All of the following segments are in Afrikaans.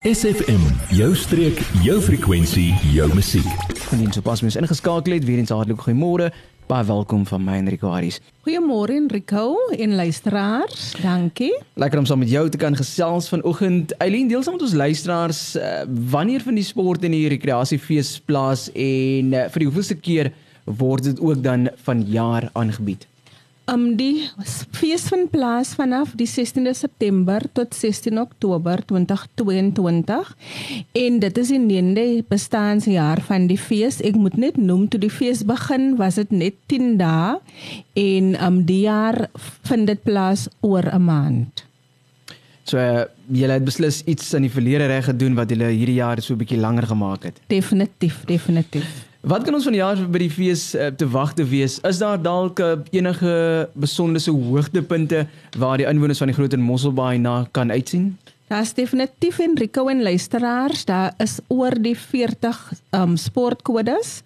SFM, jou streek, jou frekwensie, jou musiek. Indien sopas mens ingeskakel het, weer eens hartlik goeiemôre. Baie welkom van my Enrico Harris. Goeiemôre Enrico en luisteraars. Dankie. Lekker om saam met jou te kan gesels vanoggend. Eileen, deel saam met ons luisteraars uh, wanneer van die sport en die rekreasiefees plaas en uh, vir die hoeveelste keer word dit ook dan vanjaar aangebied? Um die fees vind plaas vanaf die 16de September tot 16 Oktober 2022 en dit is die 9de bestaanjaar van die fees. Ek moet net noem toe die fees begin was dit net 10 dae en um die jaar vind dit plaas oor 'n maand. So uh, julle het beslis iets in die verlede reg gedoen wat julle hierdie jaar so 'n bietjie langer gemaak het. Definitief, definitief. Wat kan ons van die jaar by die fees uh, te wag te wees? Is daar dalk uh, enige besonderse hoogtepunte waar die inwoners van die Groot en Mosselbaai na kan uitsien? Daar's definitief en Rico en luisteraars, daar is oor die 40 um sportkodes.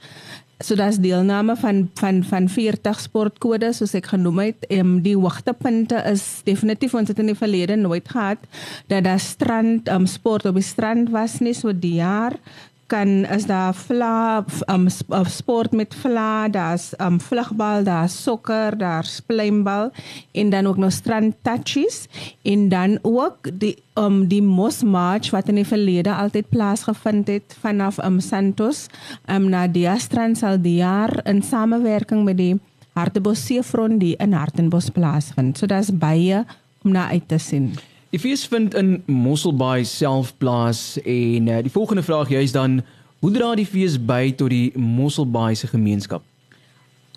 So daar's deelname van van van 40 sportkodes soos ek genoem het. Um, die hoogtepunte is definitief ons het in die verlede nooit gehad dat daar strand um sport op die strand was nie so die jaar kan is daar vla um, sport met vla, daar's um vlugbal, daar's sokker, daar's pleinbal en dan ook nog strand touches en dan ook die um die mos march wat in die verlede altyd plaasgevind het vanaf um Santos um na die strand sal die jaar in samewerking met die Hartebos Seefront die in Hartenbos plaasvind. So daar's baie om na uit te sien. Die fees vind in Mosselbaai self plaas en uh, die volgende vraag jy is dan hoe dra die fees by tot die Mosselbaai se gemeenskap?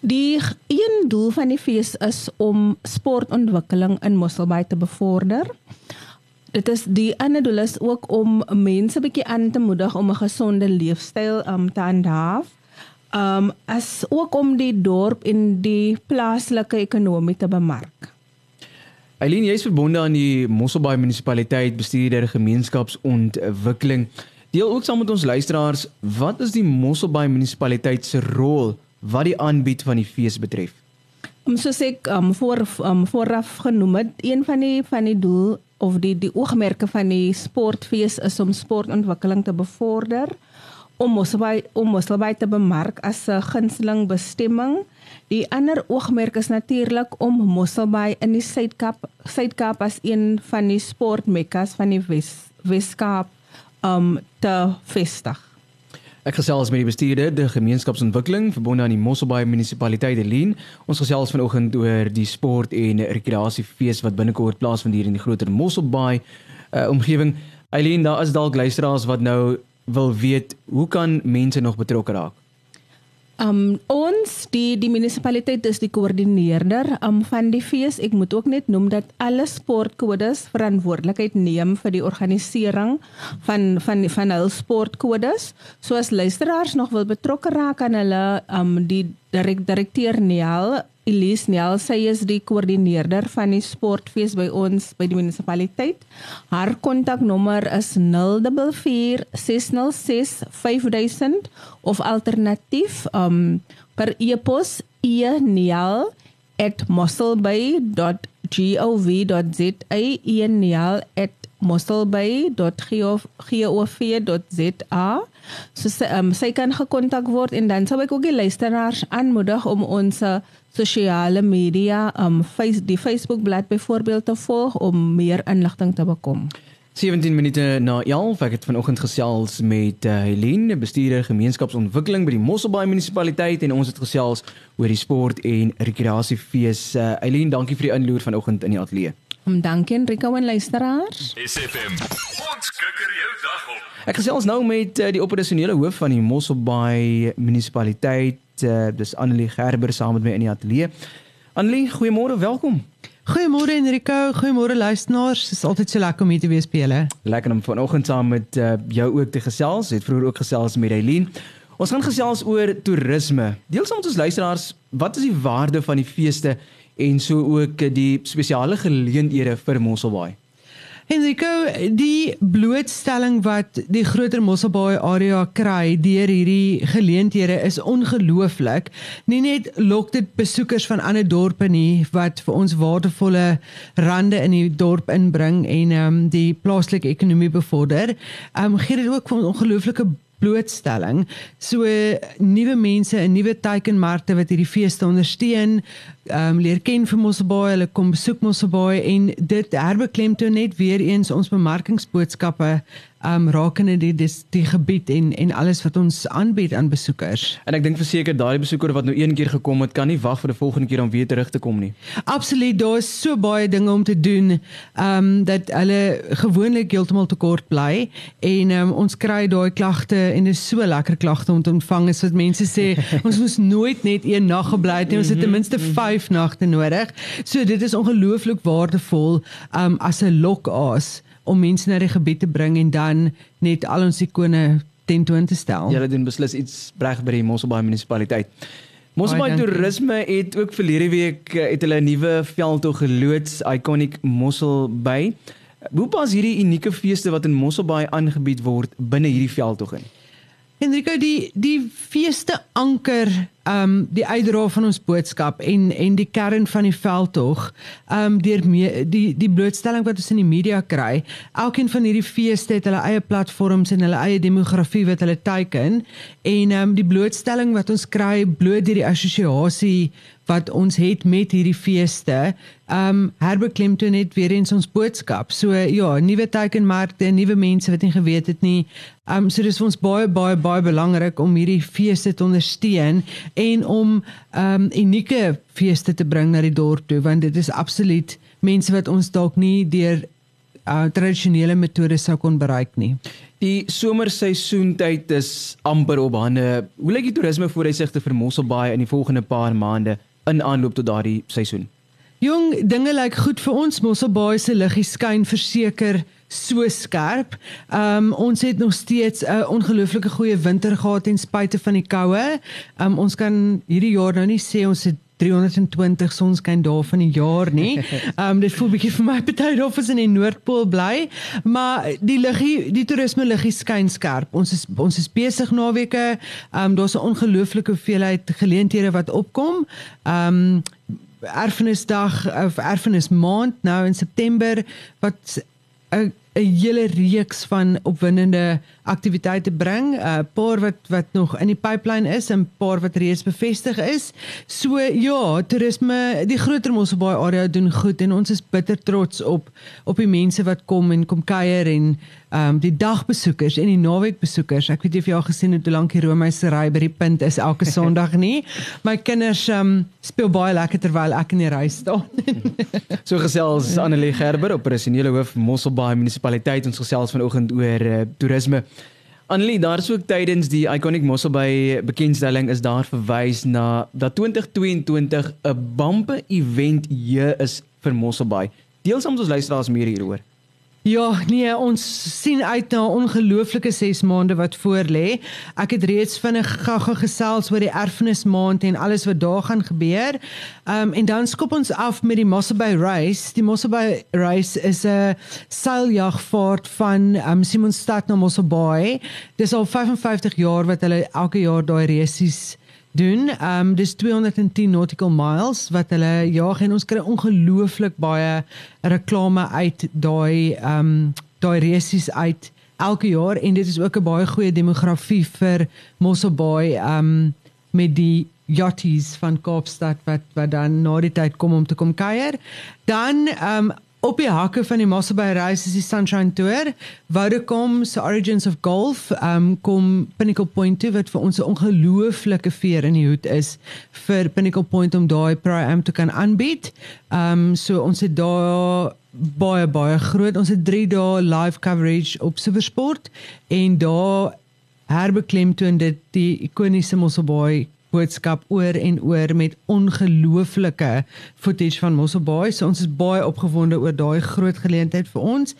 Die een doel van die fees is om sportontwikkeling in Mosselbaai te bevorder. Dit is die ander doel is ook om mense bietjie aan te moedig om 'n gesonde leefstyl um, te handhaaf. Um as ook om die dorp en die plaaslike ekonomie te bemark. Eileen, jy is verbonde aan die Mosselbaai munisipaliteit bestuurder gemeenskapsontwikkeling. Deel ook saam met ons luisteraars, wat is die Mosselbaai munisipaliteit se rol wat die aanbied van die fees betref? Om soos ek um, voor um, vooraf genoem het, een van die van die doel of die die oogmerke van die sportfees is om sportontwikkeling te bevorder, om Mosselbaai om Mosselbaai te bemark as 'n gunsteling bestemming Die ander oogmerk is natuurlik om Mosselbaai in die Suid-Kaap, Suid-Kaap as een van die sportmekkas van die Wes Weskaap um te vestig. Ek gesels met die bestuurder die gemeenskapsontwikkeling verbonde aan die Mosselbaai munisipaliteit Elien. Ons gesels vanoggend oor die sport en rekreasiefees wat binnekort plaasvind hier in die groter Mosselbaai uh, omgewing. Elien, daar is dalk luisteraars wat nou wil weet hoe kan mense nog betrokke raak? Um ons die die munisipaliteit is die koördineerder um van die fees. Ek moet ook net noem dat alle sportkodes verantwoordelikheid neem vir die organisering van van van hul sportkodes. So as luisteraars nog wil betrokke raak aan hulle um die direk direkteur Neal Elise Nel, sy is die koördineerder van die sportfees by ons by die munisipaliteit. Haar kontaknommer is 044 606 5000 of alternatief um per e-pos enel@mosselbay.gov.za enel@mosselbay.gov.za so sy, um, sy kan gekontak word en dan sou ek ook die luisteraars aanmoedig om ons sosiale media, um face die Facebook bladsy byvoorbeeld te volg om meer inligting te bekom. 17 minute na 11 ek het vanoggend gesels met uh, Helene, bestuurder gemeenskapsontwikkeling by die Mosselbaai munisipaliteit en ons het gesels oor die sport en rekreasiefees. Uh, Helene, dankie vir die inloer vanoggend in die ateljee. Om dankie Enrico en luisteraars. SFM. Ons kikker jou dag op. Ek gesels nou met uh, die operasionele hoof van die Mosselbaai munisipaliteit, uh, dis Annelie Gerber saam met my in die ateljee. Annelie, goeiemôre, welkom. Goeiemôre Enrico, goeiemôre luisteraars. Dit is altyd so lekker om hier te wees by julle. Lekker om vanoggend saam met uh, jou ook te gesels. Het vroeër ook gesels met Eileen. Ons gaan gesels oor toerisme. Deel saam met ons luisteraars, wat is die waarde van die feeste en so ook die spesiale geleenthede vir Mosselbaai? Henrico, die blootstelling wat die groter Mosselbaai area kry deur hierdie geleenthede is ongelooflik. Nie net lok dit besoekers van ander dorpe nie wat vir ons waardevolle rande in die dorp inbring en ehm um, die plaaslike ekonomie bevorder. Ehm um, gee dit ook vir ons ongelooflike blootstelling. So nuwe mense, 'n nuwe teikenmarkte wat hierdie feeste ondersteun, ehm um, leer ken vir Mosselbaai, hulle kom besoek Mosselbaai en dit herbeklemtoon net weer eens ons bemarkingsboodskappe um rakende die dis die gebied en en alles wat ons aanbied aan besoekers. En ek dink verseker daai besoeker wat nou een keer gekom het, kan nie wag vir die volgende keer om weer terug te kom nie. Absoluut, daar is so baie dinge om te doen. Um dat hulle gewoonlik heeltemal te kort bly en um ons kry daai klagte en dit is so lekker klagte om te ontvang is wat mense sê ons moes nooit net een nag gebly het nie, ons het ten minste 5 nagte nodig. So dit is ongelooflik waardevol um as 'n lokaas om mense na die gebied te bring en dan net al ons ikone tentoon te stel. Julle doen beslis iets reg by die Mosselbaai munisipaliteit. Mosselbaai toerisme het ook verlede week eh, het hulle 'n nuwe veldtog geloods, Iconic Mosselbaai. Hoe pas hierdie unieke feeste wat in Mosselbaai aangebied word binne hierdie veldtog in? Enrico die die feeste anker um die uitdra van ons boodskap en en die kern van die veldtog um deur die die blootstelling wat ons in die media kry. Elkeen van hierdie feeste het hulle eie platforms en hulle eie demografie wat hulle teiken. En um die blootstelling wat ons kry bloot deur die assosiasie wat ons het met hierdie feeste um herbeklemtoon net weer eens ons boodskap. So ja, nuwe teikenmarkte, nuwe mense wat nie geweet het nie. Um so dis vir ons baie baie baie belangrik om hierdie feeste te ondersteun en om um unieke feeste te bring na die dorp toe want dit is absoluut mense wat ons dalk nie deur uh, tradisionele metodes sou kon bereik nie. Die somerseisoentyd is amper op hande. Hoe lyk die toerisme vooruitsigte vir Mosselbaai in die volgende paar maande in aanloop tot daardie seisoen? Jong, dinge lyk goed vir ons. Mosselbaai se liggie skyn verseker so skerp. Um ons het nog steeds 'n ongelooflike goeie winter gehad ten spyte van die koue. Um ons kan hierdie jaar nou nie sê ons het 320 sonskyn dae van die jaar nie. Um dit voel bietjie vir my party of is in die Noordpool bly, maar die liggie, die toerisme liggie skyn skerp. Ons is ons is besig naweke. Um daar's 'n ongelooflike hoeveelheid geleenthede wat opkom. Um erfenisdag of erfenismaand nou in September wat 'n 'n hele reeks van opwindende aktiwiteite bring, 'n uh, paar wat wat nog in die pipeline is en paar wat reeds bevestig is. So ja, toerisme, die groter Mosselbaai area doen goed en ons is bitter trots op op die mense wat kom en kom kuier en ehm um, die dagbesoekers en die naweekbesoekers. Ek weet nie of jy al gesien het hoe lank die Romeinsery by die punt is elke Sondag nie. My kinders ehm um, speel baie lekker terwyl ek in die ry staan. so gesels Annelie Gerber, operasionele hoof Mosselbaai munisipaliteit ons gesels vanoggend oor uh, toerisme. Annelie, daar is ook tydens die Iconic Mosselbaai bekendstelling is daar verwys na dat 2022 'n bampe event hier is vir Mosselbaai. Deel saam met ons luisteraars meer hieroor. Ja, nee, ons sien uit na 'n ongelooflike 6 maande wat voorlê. Ek het reeds vinnig gaga gesels oor die erfenismaand en alles wat daar gaan gebeur. Um en dan skop ons af met die Mossel Bay Race. Die Mossel Bay Race is 'n seiljagvaart van um Simonstad na Mossel Bay. Dis al 55 jaar wat hulle elke jaar daai resies doen. Ehm um, dis 210 nautical miles wat hulle jaag en ons kry ongelooflik baie reklame uit daai ehm um, daai resies uit elke jaar en dit is ook 'n baie goeie demografie vir Mossel Bay ehm um, met die yachties van Kaapstad wat wat dan na die tyd kom om te kom kuier. Dan ehm um, op die hakke van die Mossabay Race is die Sunshine Tour. Vodacom se Origins of Golf um kom Pinnacle Point toe wat vir ons 'n ongelooflike veer in die hoed is vir Pinnacle Point om daai Pro-Am te kan aanbied. Um so ons het daar baie baie groot. Ons het 3 dae live coverage op Supersport en daar herbeklemtoon dit die ikoniese Mossabay boodskap oor en oor met ongelooflike footage van Mosselbaai. So ons is baie opgewonde oor daai groot geleentheid vir ons.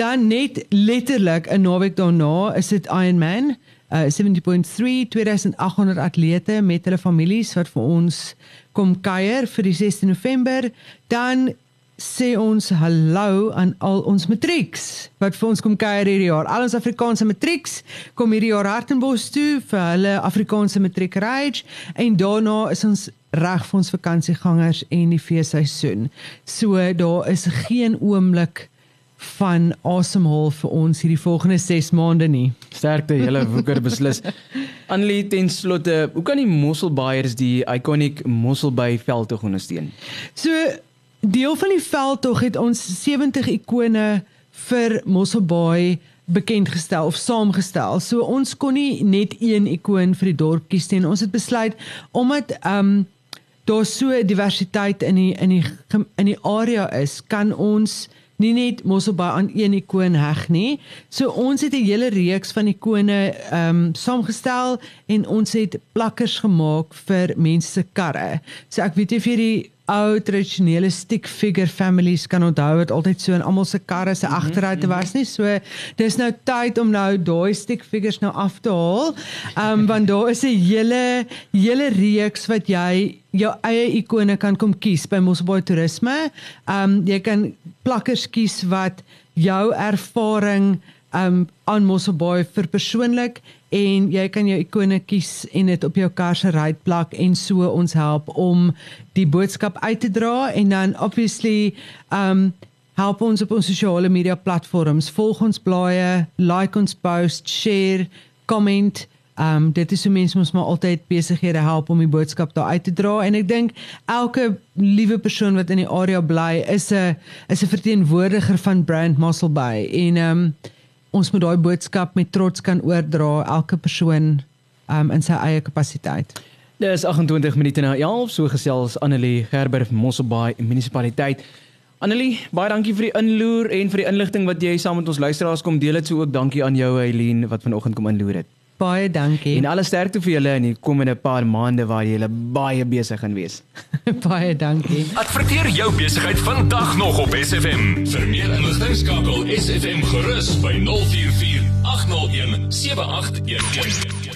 Dan net letterlik 'n naweek daarna is dit Ironman. Uh 70.3 2800 atlete met hulle families wat vir ons kom kuier vir die 16 November. Dan sê ons hallo aan al ons matrieks wat vir ons kom kuier hierdie jaar. Al ons Afrikaanse matrieks kom hierdie jaar Hartenbos toe vir hulle Afrikaanse matriek rage en daarna is ons reg vir ons vakansiegangers en die feesseisoen. So daar is geen oomblik van asemhaal vir ons hierdie volgende 6 maande nie. Sterkte julle woeker beslis. Annelie ten slotte, hoe kan die Mosselbaaiers die iconic Mosselbaai veldtog ondersteun? So deel van die veldtog het ons 70 ikone vir Mosselbaai bekend gestel of saamgestel. So ons kon nie net een ikoon vir die dorp kies nie. Ons het besluit omdat ehm um, daar so diversiteit in die in die in die area is, kan ons nie net Mosselbaai aan een ikoon heg nie. So ons het 'n hele reeks van ikone ehm um, saamgestel en ons het plakkers gemaak vir mense se karre. So ek weet jy die ou tradisionele stick figure families kan onthou wat altyd so in almal se karre se agteruit was nie. So dis nou tyd om nou daai stick figures nou af te haal. Ehm um, want daar is 'n hele hele reeks wat jy jou eie ikone kan kom kies by Mosselbaai Toerisme. Ehm um, jy kan plakkers kies wat jou ervaring um aan Mosselbaai vir persoonlik en jy kan jou ikone kies en dit op jou kar se ruitplak en so ons help om die boodskap uit te dra en dan obviously um help ons op ons sosiale media platforms volg ons blaaie like ons post share comment um dit is hoe mense ons maar altyd besighede help om die boodskap daar uit te dra en ek dink elke liewe persoon wat in die area bly is 'n is 'n verteenwoordiger van brand Muscle Bay en um ons moet daai boodskap met trots kan oordra elke persoon um in sy eie kapasiteit. Dis 28 minute na 11 so gesels Annelie Gerber van Mosselbaai munisipaliteit. Annelie, baie dankie vir die inloer en vir die inligting wat jy saam met ons luisteraars kom deel het. So ook dankie aan jou Eileen wat vanoggend kom inloer het. Baie dankie. En alle sterkte vir julle in die komende paar maande waar julle baie besig gaan wees. baie dankie. Adverteer jou besigheid vandag nog op SFM. Vir meer inligting skakel SFM gerus by 044 801 7811.